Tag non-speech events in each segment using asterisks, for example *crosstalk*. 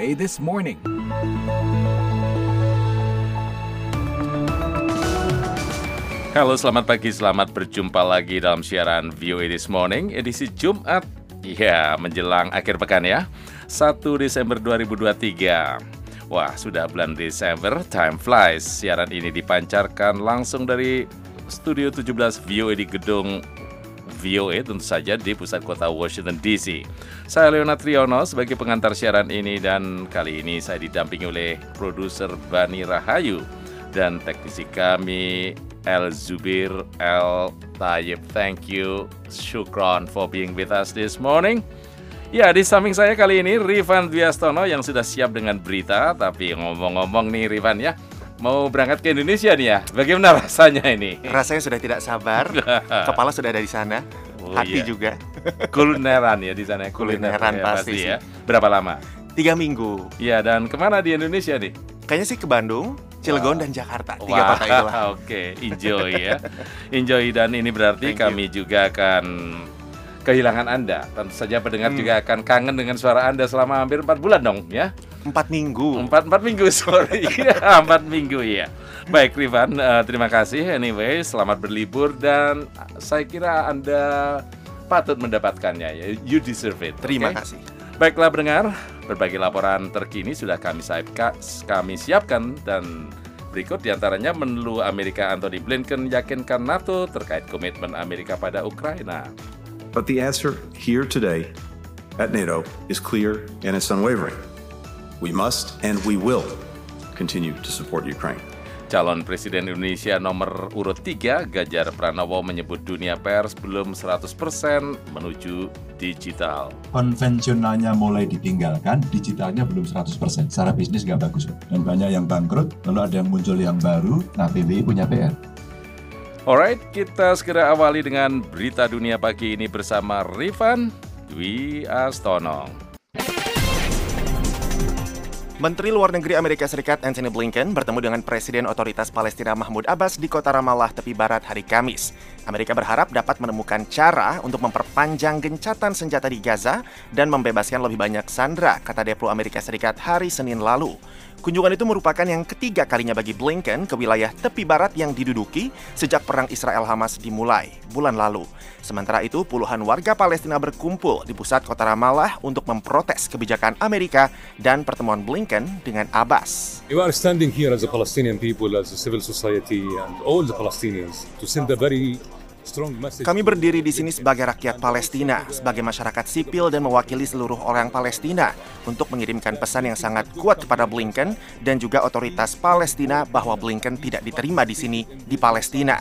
This Morning. Halo, selamat pagi, selamat berjumpa lagi dalam siaran VOA This Morning edisi Jumat. Ya, menjelang akhir pekan ya. 1 Desember 2023. Wah, sudah bulan Desember, time flies. Siaran ini dipancarkan langsung dari Studio 17 VOA di gedung VOA tentu saja di pusat kota Washington DC. Saya Leonard Triono sebagai pengantar siaran ini dan kali ini saya didampingi oleh produser Bani Rahayu dan teknisi kami El Zubir El Tayyib. Thank you, Shukron for being with us this morning. Ya, di samping saya kali ini Rifan Dwiastono yang sudah siap dengan berita. Tapi ngomong-ngomong nih Rifan ya, mau berangkat ke Indonesia nih ya. Bagaimana *laughs* rasanya ini? Rasanya sudah tidak sabar. *laughs* Kepala sudah ada di sana. Oh, hati iya. juga. *laughs* Kulineran ya di sana. Kulineran ya, pasti ya. Berapa lama? Tiga minggu. Ya, dan ke mana di Indonesia nih? Kayaknya sih ke Bandung, Cilegon, Wow. dan Jakarta. Tiga Wah, kota itulah. Oke, enjoy ya. Enjoy dan ini berarti Thank you. kami juga akan kehilangan Anda. Tentu saja pendengar Hmm. juga akan kangen dengan suara Anda selama hampir 4 bulan dong ya. Empat minggu. Empat, empat minggu, *laughs* sorry. Iya, empat minggu ya. Baik, Rifan, eh, terima kasih. Anyway, selamat berlibur dan saya kira Anda patut mendapatkannya ya. You deserve it. Terima oke? kasih. Baiklah pendengar, berbagai laporan terkini sudah kami siapkan, kami siapkan dan berikut di antaranya menlu Amerika Anthony Blinken yakinkan NATO terkait komitmen Amerika pada Ukraina. But the answer here today at NATO is clear and it's unwavering. We must and we will continue to support Ukraine. Calon Presiden Indonesia nomor urut 3, Ganjar Pranowo menyebut dunia pers belum 100% menuju digital. konvensionalnya mulai ditinggalkan, digitalnya belum 100%. Secara bisnis nggak bagus. Dan banyak yang bangkrut, lalu ada yang muncul yang baru, nah PBI punya PR. Alright, kita segera awali dengan berita dunia pagi ini bersama Rifan Dwi Astono. Menteri Luar Negeri Amerika Serikat Anthony Blinken bertemu dengan Presiden Otoritas Palestina Mahmud Abbas di kota Ramallah, tepi barat hari Kamis. Amerika berharap dapat menemukan cara untuk memperpanjang gencatan senjata di Gaza dan membebaskan lebih banyak sandera, kata Deplo Amerika Serikat hari Senin lalu. Kunjungan itu merupakan yang ketiga kalinya bagi Blinken ke wilayah tepi barat yang diduduki sejak perang Israel-Hamas dimulai bulan lalu. Sementara itu, puluhan warga Palestina berkumpul di pusat kota Ramallah untuk memprotes kebijakan Amerika dan pertemuan Blinken dengan Abbas. We are standing here as a Palestinian people, as a civil society, and all the Palestinians to send a very. Kami berdiri di sini sebagai rakyat Palestina, sebagai masyarakat sipil dan mewakili seluruh orang Palestina untuk mengirimkan pesan yang sangat kuat kepada Blinken dan juga otoritas Palestina bahwa Blinken tidak diterima di sini di Palestina.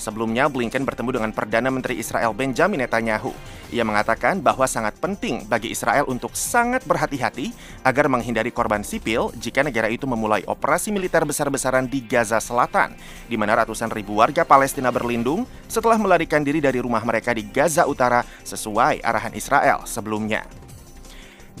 Sebelumnya, Blinken bertemu dengan Perdana Menteri Israel Benjamin Netanyahu. Ia mengatakan bahwa sangat penting bagi Israel untuk sangat berhati-hati agar menghindari korban sipil jika negara itu memulai operasi militer besar-besaran di Gaza Selatan, di mana ratusan ribu warga Palestina berlindung setelah melarikan diri dari rumah mereka di Gaza Utara sesuai arahan Israel sebelumnya.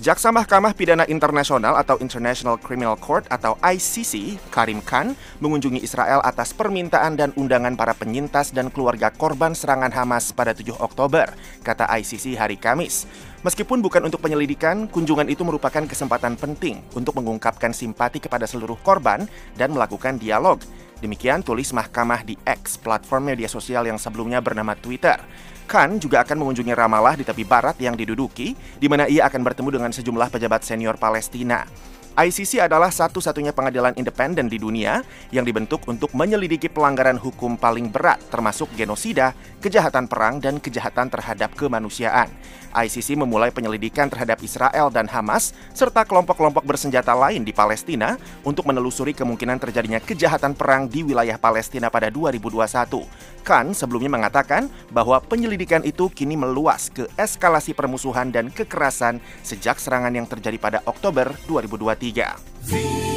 Jaksa Mahkamah Pidana Internasional atau International Criminal Court atau ICC, Karim Khan, mengunjungi Israel atas permintaan dan undangan para penyintas dan keluarga korban serangan Hamas pada 7 Oktober, kata ICC hari Kamis. Meskipun bukan untuk penyelidikan, kunjungan itu merupakan kesempatan penting untuk mengungkapkan simpati kepada seluruh korban dan melakukan dialog. Demikian tulis mahkamah di X, platform media sosial yang sebelumnya bernama Twitter. Khan juga akan mengunjungi Ramallah di tepi barat yang diduduki, di mana ia akan bertemu dengan sejumlah pejabat senior Palestina. ICC adalah satu-satunya pengadilan independen di dunia yang dibentuk untuk menyelidiki pelanggaran hukum paling berat termasuk genosida, kejahatan perang, dan kejahatan terhadap kemanusiaan. ICC memulai penyelidikan terhadap Israel dan Hamas serta kelompok-kelompok bersenjata lain di Palestina untuk menelusuri kemungkinan terjadinya kejahatan perang di wilayah Palestina pada 2021. Khan sebelumnya mengatakan bahwa penyelidikan itu kini meluas ke eskalasi permusuhan dan kekerasan sejak serangan yang terjadi pada Oktober 2023.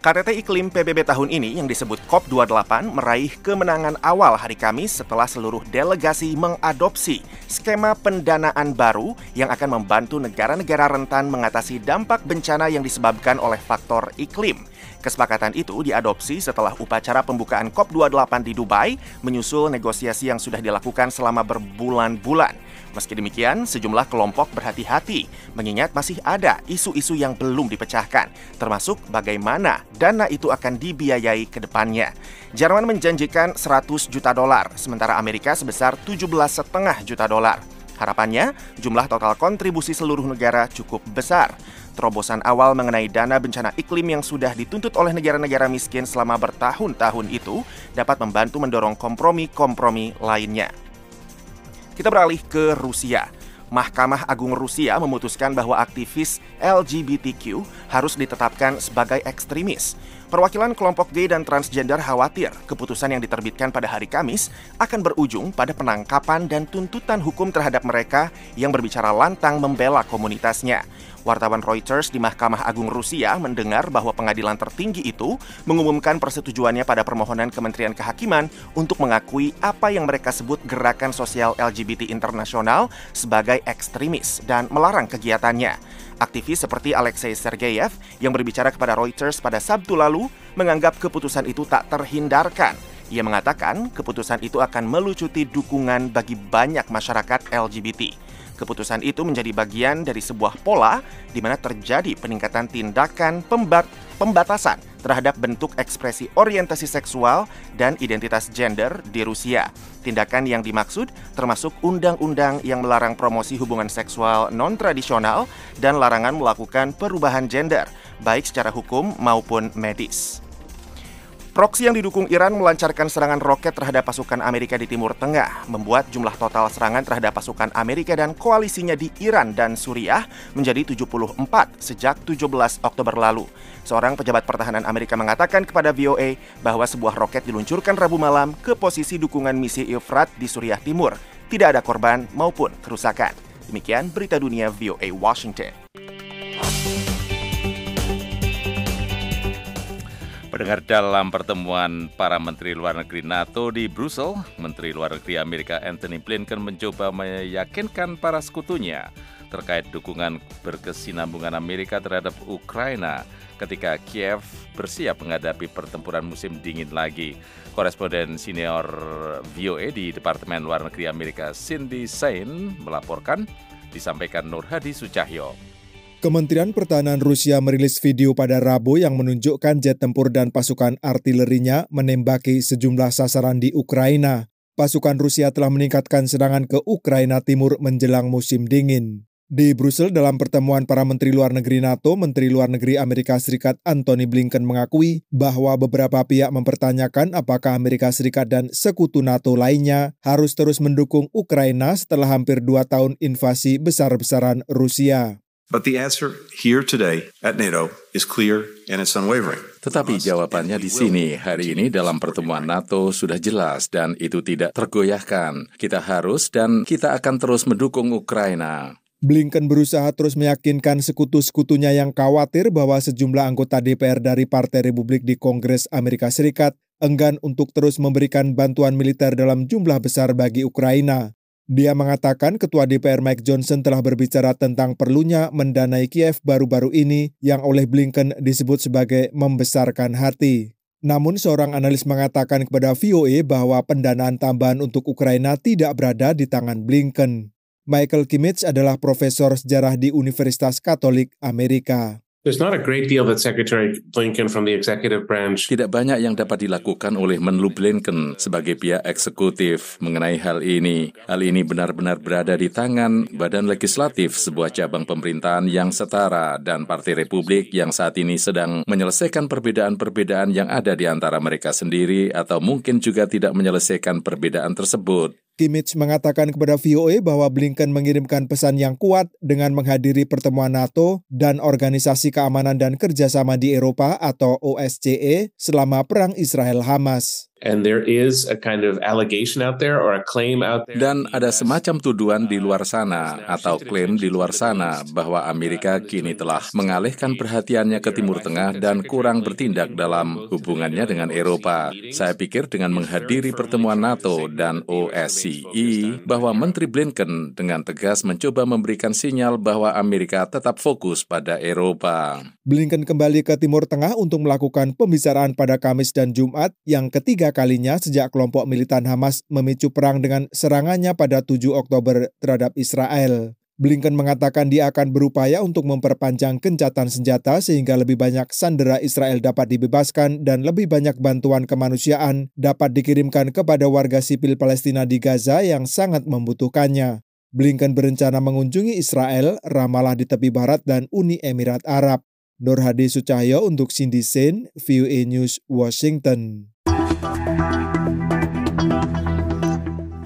KTT Iklim PBB tahun ini yang disebut COP28 meraih kemenangan awal hari Kamis setelah seluruh delegasi mengadopsi skema pendanaan baru yang akan membantu negara-negara rentan mengatasi dampak bencana yang disebabkan oleh faktor iklim. Kesepakatan itu diadopsi setelah upacara pembukaan COP28 di Dubai menyusul negosiasi yang sudah dilakukan selama berbulan-bulan. Meski demikian, sejumlah kelompok berhati-hati mengingat masih ada isu-isu yang belum dipecahkan, termasuk bagaimana dana itu akan dibiayai ke depannya. Jerman menjanjikan 100 juta dolar, sementara Amerika sebesar 17,5 juta dolar. Harapannya, jumlah total kontribusi seluruh negara cukup besar. Terobosan awal mengenai dana bencana iklim yang sudah dituntut oleh negara-negara miskin selama bertahun-tahun itu dapat membantu mendorong kompromi-kompromi lainnya. Kita beralih ke Rusia. Mahkamah Agung Rusia memutuskan bahwa aktivis LGBTQ harus ditetapkan sebagai ekstremis. Perwakilan kelompok gay dan transgender khawatir keputusan yang diterbitkan pada hari Kamis akan berujung pada penangkapan dan tuntutan hukum terhadap mereka yang berbicara lantang membela komunitasnya. Wartawan Reuters di Mahkamah Agung Rusia mendengar bahwa pengadilan tertinggi itu mengumumkan persetujuannya pada permohonan Kementerian Kehakiman untuk mengakui apa yang mereka sebut gerakan sosial LGBT internasional sebagai ekstremis dan melarang kegiatannya. Aktivis seperti Alexei Sergeyev yang berbicara kepada Reuters pada Sabtu lalu menganggap keputusan itu tak terhindarkan. Ia mengatakan keputusan itu akan melucuti dukungan bagi banyak masyarakat LGBT. Keputusan itu menjadi bagian dari sebuah pola di mana terjadi peningkatan tindakan pembat pembatasan terhadap bentuk ekspresi orientasi seksual dan identitas gender di Rusia. Tindakan yang dimaksud termasuk undang-undang yang melarang promosi hubungan seksual non-tradisional dan larangan melakukan perubahan gender, baik secara hukum maupun medis. Proksi yang didukung Iran melancarkan serangan roket terhadap pasukan Amerika di Timur Tengah, membuat jumlah total serangan terhadap pasukan Amerika dan koalisinya di Iran dan Suriah menjadi 74 sejak 17 Oktober lalu. Seorang pejabat pertahanan Amerika mengatakan kepada VOA bahwa sebuah roket diluncurkan Rabu malam ke posisi dukungan misi Euphrat di Suriah Timur. Tidak ada korban maupun kerusakan. Demikian berita dunia VOA Washington. Pendengar dalam pertemuan para Menteri Luar Negeri NATO di Brussel, Menteri Luar Negeri Amerika Anthony Blinken mencoba meyakinkan para sekutunya terkait dukungan berkesinambungan Amerika terhadap Ukraina ketika Kiev bersiap menghadapi pertempuran musim dingin lagi. Koresponden senior VOA di Departemen Luar Negeri Amerika Cindy Sain melaporkan, disampaikan Nur Hadi Sucahyo. Kementerian Pertahanan Rusia merilis video pada Rabu yang menunjukkan jet tempur dan pasukan artilerinya menembaki sejumlah sasaran di Ukraina. Pasukan Rusia telah meningkatkan serangan ke Ukraina Timur menjelang musim dingin. Di Brussel dalam pertemuan para Menteri Luar Negeri NATO, Menteri Luar Negeri Amerika Serikat Anthony Blinken mengakui bahwa beberapa pihak mempertanyakan apakah Amerika Serikat dan sekutu NATO lainnya harus terus mendukung Ukraina setelah hampir dua tahun invasi besar-besaran Rusia. But the answer here today at NATO is clear and it's unwavering. Tetapi jawabannya di sini hari ini dalam pertemuan NATO sudah jelas dan itu tidak tergoyahkan. Kita harus dan kita akan terus mendukung Ukraina. Blinken berusaha terus meyakinkan sekutu-sekutunya yang khawatir bahwa sejumlah anggota DPR dari Partai Republik di Kongres Amerika Serikat enggan untuk terus memberikan bantuan militer dalam jumlah besar bagi Ukraina. Dia mengatakan Ketua DPR Mike Johnson telah berbicara tentang perlunya mendanai Kiev baru-baru ini yang oleh Blinken disebut sebagai membesarkan hati. Namun seorang analis mengatakan kepada VOA bahwa pendanaan tambahan untuk Ukraina tidak berada di tangan Blinken. Michael Kimmich adalah profesor sejarah di Universitas Katolik Amerika. There's not a great deal that Secretary Blinken from the executive branch Tidak banyak yang dapat dilakukan oleh Menlu Blinken sebagai pihak eksekutif mengenai hal ini. Hal ini benar-benar berada di tangan Badan Legislatif, sebuah cabang pemerintahan yang setara dan Partai Republik yang saat ini sedang menyelesaikan perbedaan-perbedaan yang ada di antara mereka sendiri atau mungkin juga tidak menyelesaikan perbedaan tersebut. Kimmich mengatakan kepada VOA bahwa Blinken mengirimkan pesan yang kuat dengan menghadiri pertemuan NATO dan Organisasi Keamanan dan Kerjasama di Eropa atau OSCE selama Perang Israel-Hamas. And there is a kind of allegation out there or a claim out there. Dan ada semacam tuduhan di luar sana atau klaim di luar sana bahwa Amerika kini telah mengalihkan perhatiannya ke Timur Tengah dan kurang bertindak dalam hubungannya dengan Eropa. Saya pikir dengan menghadiri pertemuan NATO dan OSCE bahwa Menteri Blinken dengan tegas mencoba memberikan sinyal bahwa Amerika tetap fokus pada Eropa. Blinken kembali ke Timur Tengah untuk melakukan pembicaraan pada Kamis dan Jumat yang ketiga kalinya sejak kelompok militan Hamas memicu perang dengan serangannya pada 7 Oktober terhadap Israel. Blinken mengatakan dia akan berupaya untuk memperpanjang gencatan senjata sehingga lebih banyak sandera Israel dapat dibebaskan dan lebih banyak bantuan kemanusiaan dapat dikirimkan kepada warga sipil Palestina di Gaza yang sangat membutuhkannya. Blinken berencana mengunjungi Israel, Ramallah di tepi barat, dan Uni Emirat Arab. Nur Hadi Sucahyo untuk Cindy Sen, VOA News, Washington.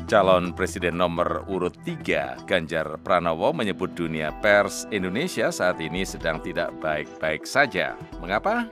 Calon Presiden nomor urut 3 Ganjar Pranowo menyebut dunia pers Indonesia saat ini sedang tidak baik-baik saja. Mengapa?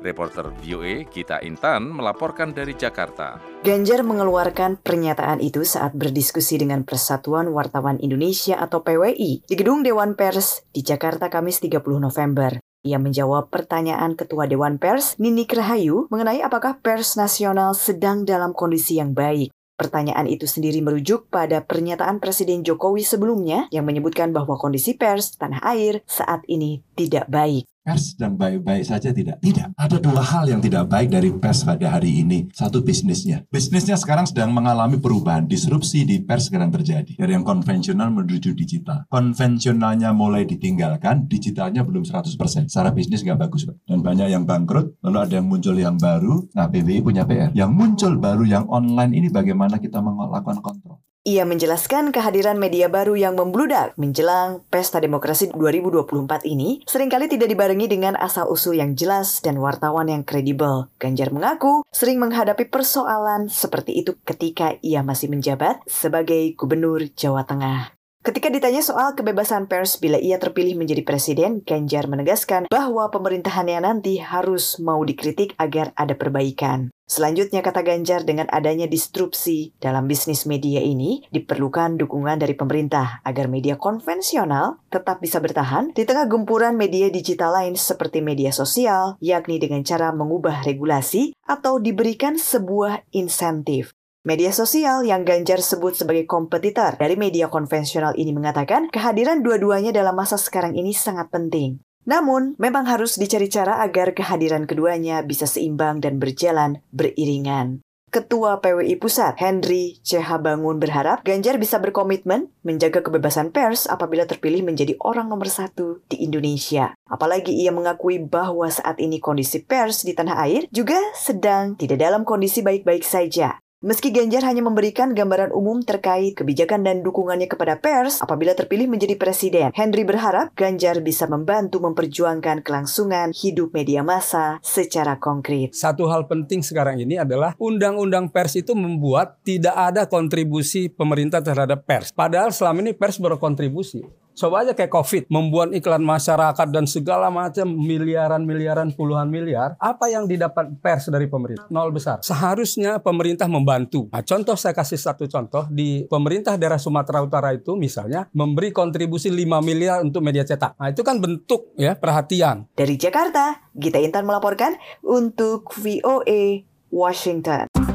Reporter VOA Gita Intan melaporkan dari Jakarta. Ganjar mengeluarkan pernyataan itu saat berdiskusi dengan Persatuan Wartawan Indonesia atau PWI di Gedung Dewan Pers di Jakarta Kamis 30 November. Ia menjawab pertanyaan Ketua Dewan Pers, Nini Krahayu, mengenai apakah pers nasional sedang dalam kondisi yang baik. Pertanyaan itu sendiri merujuk pada pernyataan Presiden Jokowi sebelumnya yang menyebutkan bahwa kondisi pers tanah air saat ini tidak baik pers sedang baik-baik saja tidak? Tidak. Ada dua hal yang tidak baik dari pers pada hari ini. Satu bisnisnya. Bisnisnya sekarang sedang mengalami perubahan. Disrupsi di pers sekarang terjadi. Dari yang konvensional menuju digital. Konvensionalnya mulai ditinggalkan, digitalnya belum 100%. Secara bisnis nggak bagus. Dan banyak yang bangkrut, lalu ada yang muncul yang baru. Nah, PWI punya PR. Yang muncul baru yang online ini bagaimana kita melakukan kontrol. Ia menjelaskan kehadiran media baru yang membludak menjelang Pesta Demokrasi 2024 ini sering kali tidak dibarengi dengan asal-usul yang jelas dan wartawan yang kredibel. Ganjar mengaku sering menghadapi persoalan seperti itu ketika ia masih menjabat sebagai Gubernur Jawa Tengah. Ketika ditanya soal kebebasan pers bila ia terpilih menjadi presiden, Ganjar menegaskan bahwa pemerintahannya nanti harus mau dikritik agar ada perbaikan. Selanjutnya kata Ganjar dengan adanya disrupsi dalam bisnis media ini diperlukan dukungan dari pemerintah agar media konvensional tetap bisa bertahan di tengah gempuran media digital lain seperti media sosial yakni dengan cara mengubah regulasi atau diberikan sebuah insentif. Media sosial yang Ganjar sebut sebagai kompetitor dari media konvensional ini mengatakan kehadiran dua-duanya dalam masa sekarang ini sangat penting. Namun, memang harus dicari cara agar kehadiran keduanya bisa seimbang dan berjalan beriringan. Ketua PWI Pusat, Henry CH Bangun berharap Ganjar bisa berkomitmen menjaga kebebasan pers apabila terpilih menjadi orang nomor satu di Indonesia. Apalagi ia mengakui bahwa saat ini kondisi pers di tanah air juga sedang tidak dalam kondisi baik-baik saja. Meski Ganjar hanya memberikan gambaran umum terkait kebijakan dan dukungannya kepada pers apabila terpilih menjadi presiden, Henry berharap Ganjar bisa membantu memperjuangkan kelangsungan hidup media massa secara konkret. Satu hal penting sekarang ini adalah undang-undang pers itu membuat tidak ada kontribusi pemerintah terhadap pers. Padahal selama ini pers berkontribusi. Coba aja kayak COVID, membuat iklan masyarakat dan segala macam miliaran-miliaran puluhan miliar. Apa yang didapat pers dari pemerintah? Nol besar. Seharusnya pemerintah membantu. Nah, contoh saya kasih satu contoh di pemerintah daerah Sumatera Utara itu misalnya memberi kontribusi 5 miliar untuk media cetak. Nah, itu kan bentuk ya perhatian. Dari Jakarta, Gita Intan melaporkan untuk VOA Washington.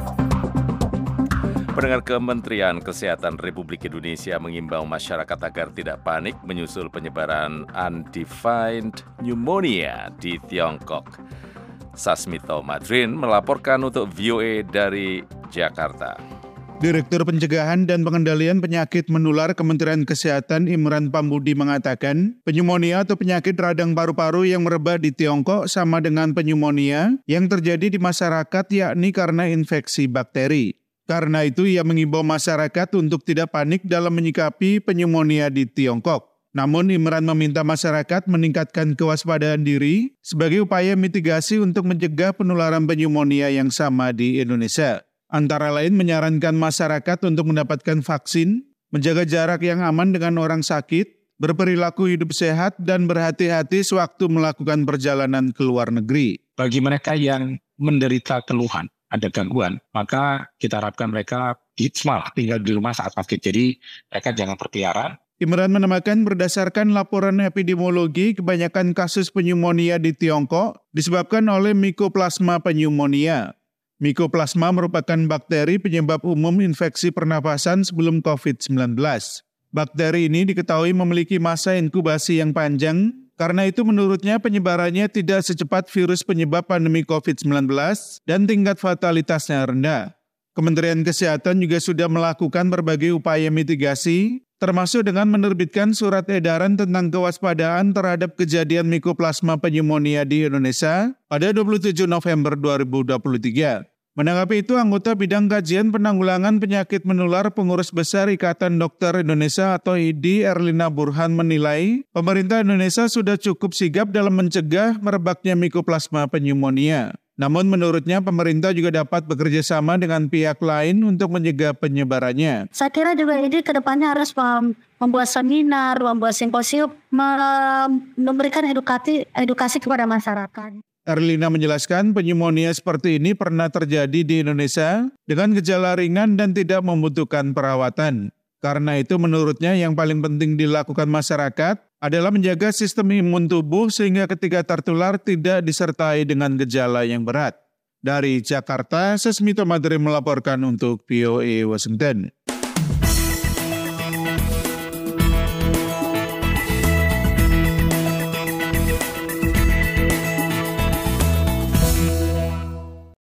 Pendengar Kementerian Kesehatan Republik Indonesia mengimbau masyarakat agar tidak panik menyusul penyebaran undefined pneumonia di Tiongkok. Sasmito Madrin melaporkan untuk VOA dari Jakarta. Direktur Pencegahan dan Pengendalian Penyakit Menular Kementerian Kesehatan Imran Pambudi mengatakan, pneumonia atau penyakit radang paru-paru yang merebak di Tiongkok sama dengan pneumonia yang terjadi di masyarakat yakni karena infeksi bakteri. Karena itu ia mengimbau masyarakat untuk tidak panik dalam menyikapi pneumonia di Tiongkok. Namun Imran meminta masyarakat meningkatkan kewaspadaan diri sebagai upaya mitigasi untuk mencegah penularan pneumonia yang sama di Indonesia. Antara lain menyarankan masyarakat untuk mendapatkan vaksin, menjaga jarak yang aman dengan orang sakit, berperilaku hidup sehat, dan berhati-hati sewaktu melakukan perjalanan ke luar negeri. Bagi mereka yang menderita keluhan, ada gangguan, maka kita harapkan mereka malah tinggal di rumah saat sakit. Jadi mereka jangan berkeliaran. Imran menambahkan berdasarkan laporan epidemiologi, kebanyakan kasus pneumonia di Tiongkok disebabkan oleh Mycoplasma pneumonia. Mycoplasma merupakan bakteri penyebab umum infeksi pernapasan sebelum COVID-19. Bakteri ini diketahui memiliki masa inkubasi yang panjang, karena itu menurutnya penyebarannya tidak secepat virus penyebab pandemi COVID-19 dan tingkat fatalitasnya rendah. Kementerian Kesehatan juga sudah melakukan berbagai upaya mitigasi, termasuk dengan menerbitkan surat edaran tentang kewaspadaan terhadap kejadian mikoplasma pneumonia di Indonesia pada 27 November 2023. Menanggapi itu, anggota bidang kajian penanggulangan penyakit menular pengurus besar Ikatan Dokter Indonesia atau IDI Erlina Burhan menilai pemerintah Indonesia sudah cukup sigap dalam mencegah merebaknya mikoplasma pneumonia. Namun menurutnya pemerintah juga dapat bekerja sama dengan pihak lain untuk mencegah penyebarannya. Saya kira juga ini ke depannya harus membuat seminar, membuat simposium, memberikan edukasi, edukasi kepada masyarakat. Erlina menjelaskan pneumonia seperti ini pernah terjadi di Indonesia dengan gejala ringan dan tidak membutuhkan perawatan. Karena itu menurutnya yang paling penting dilakukan masyarakat adalah menjaga sistem imun tubuh sehingga ketika tertular tidak disertai dengan gejala yang berat. Dari Jakarta, Sesmito Madri melaporkan untuk VOA Washington.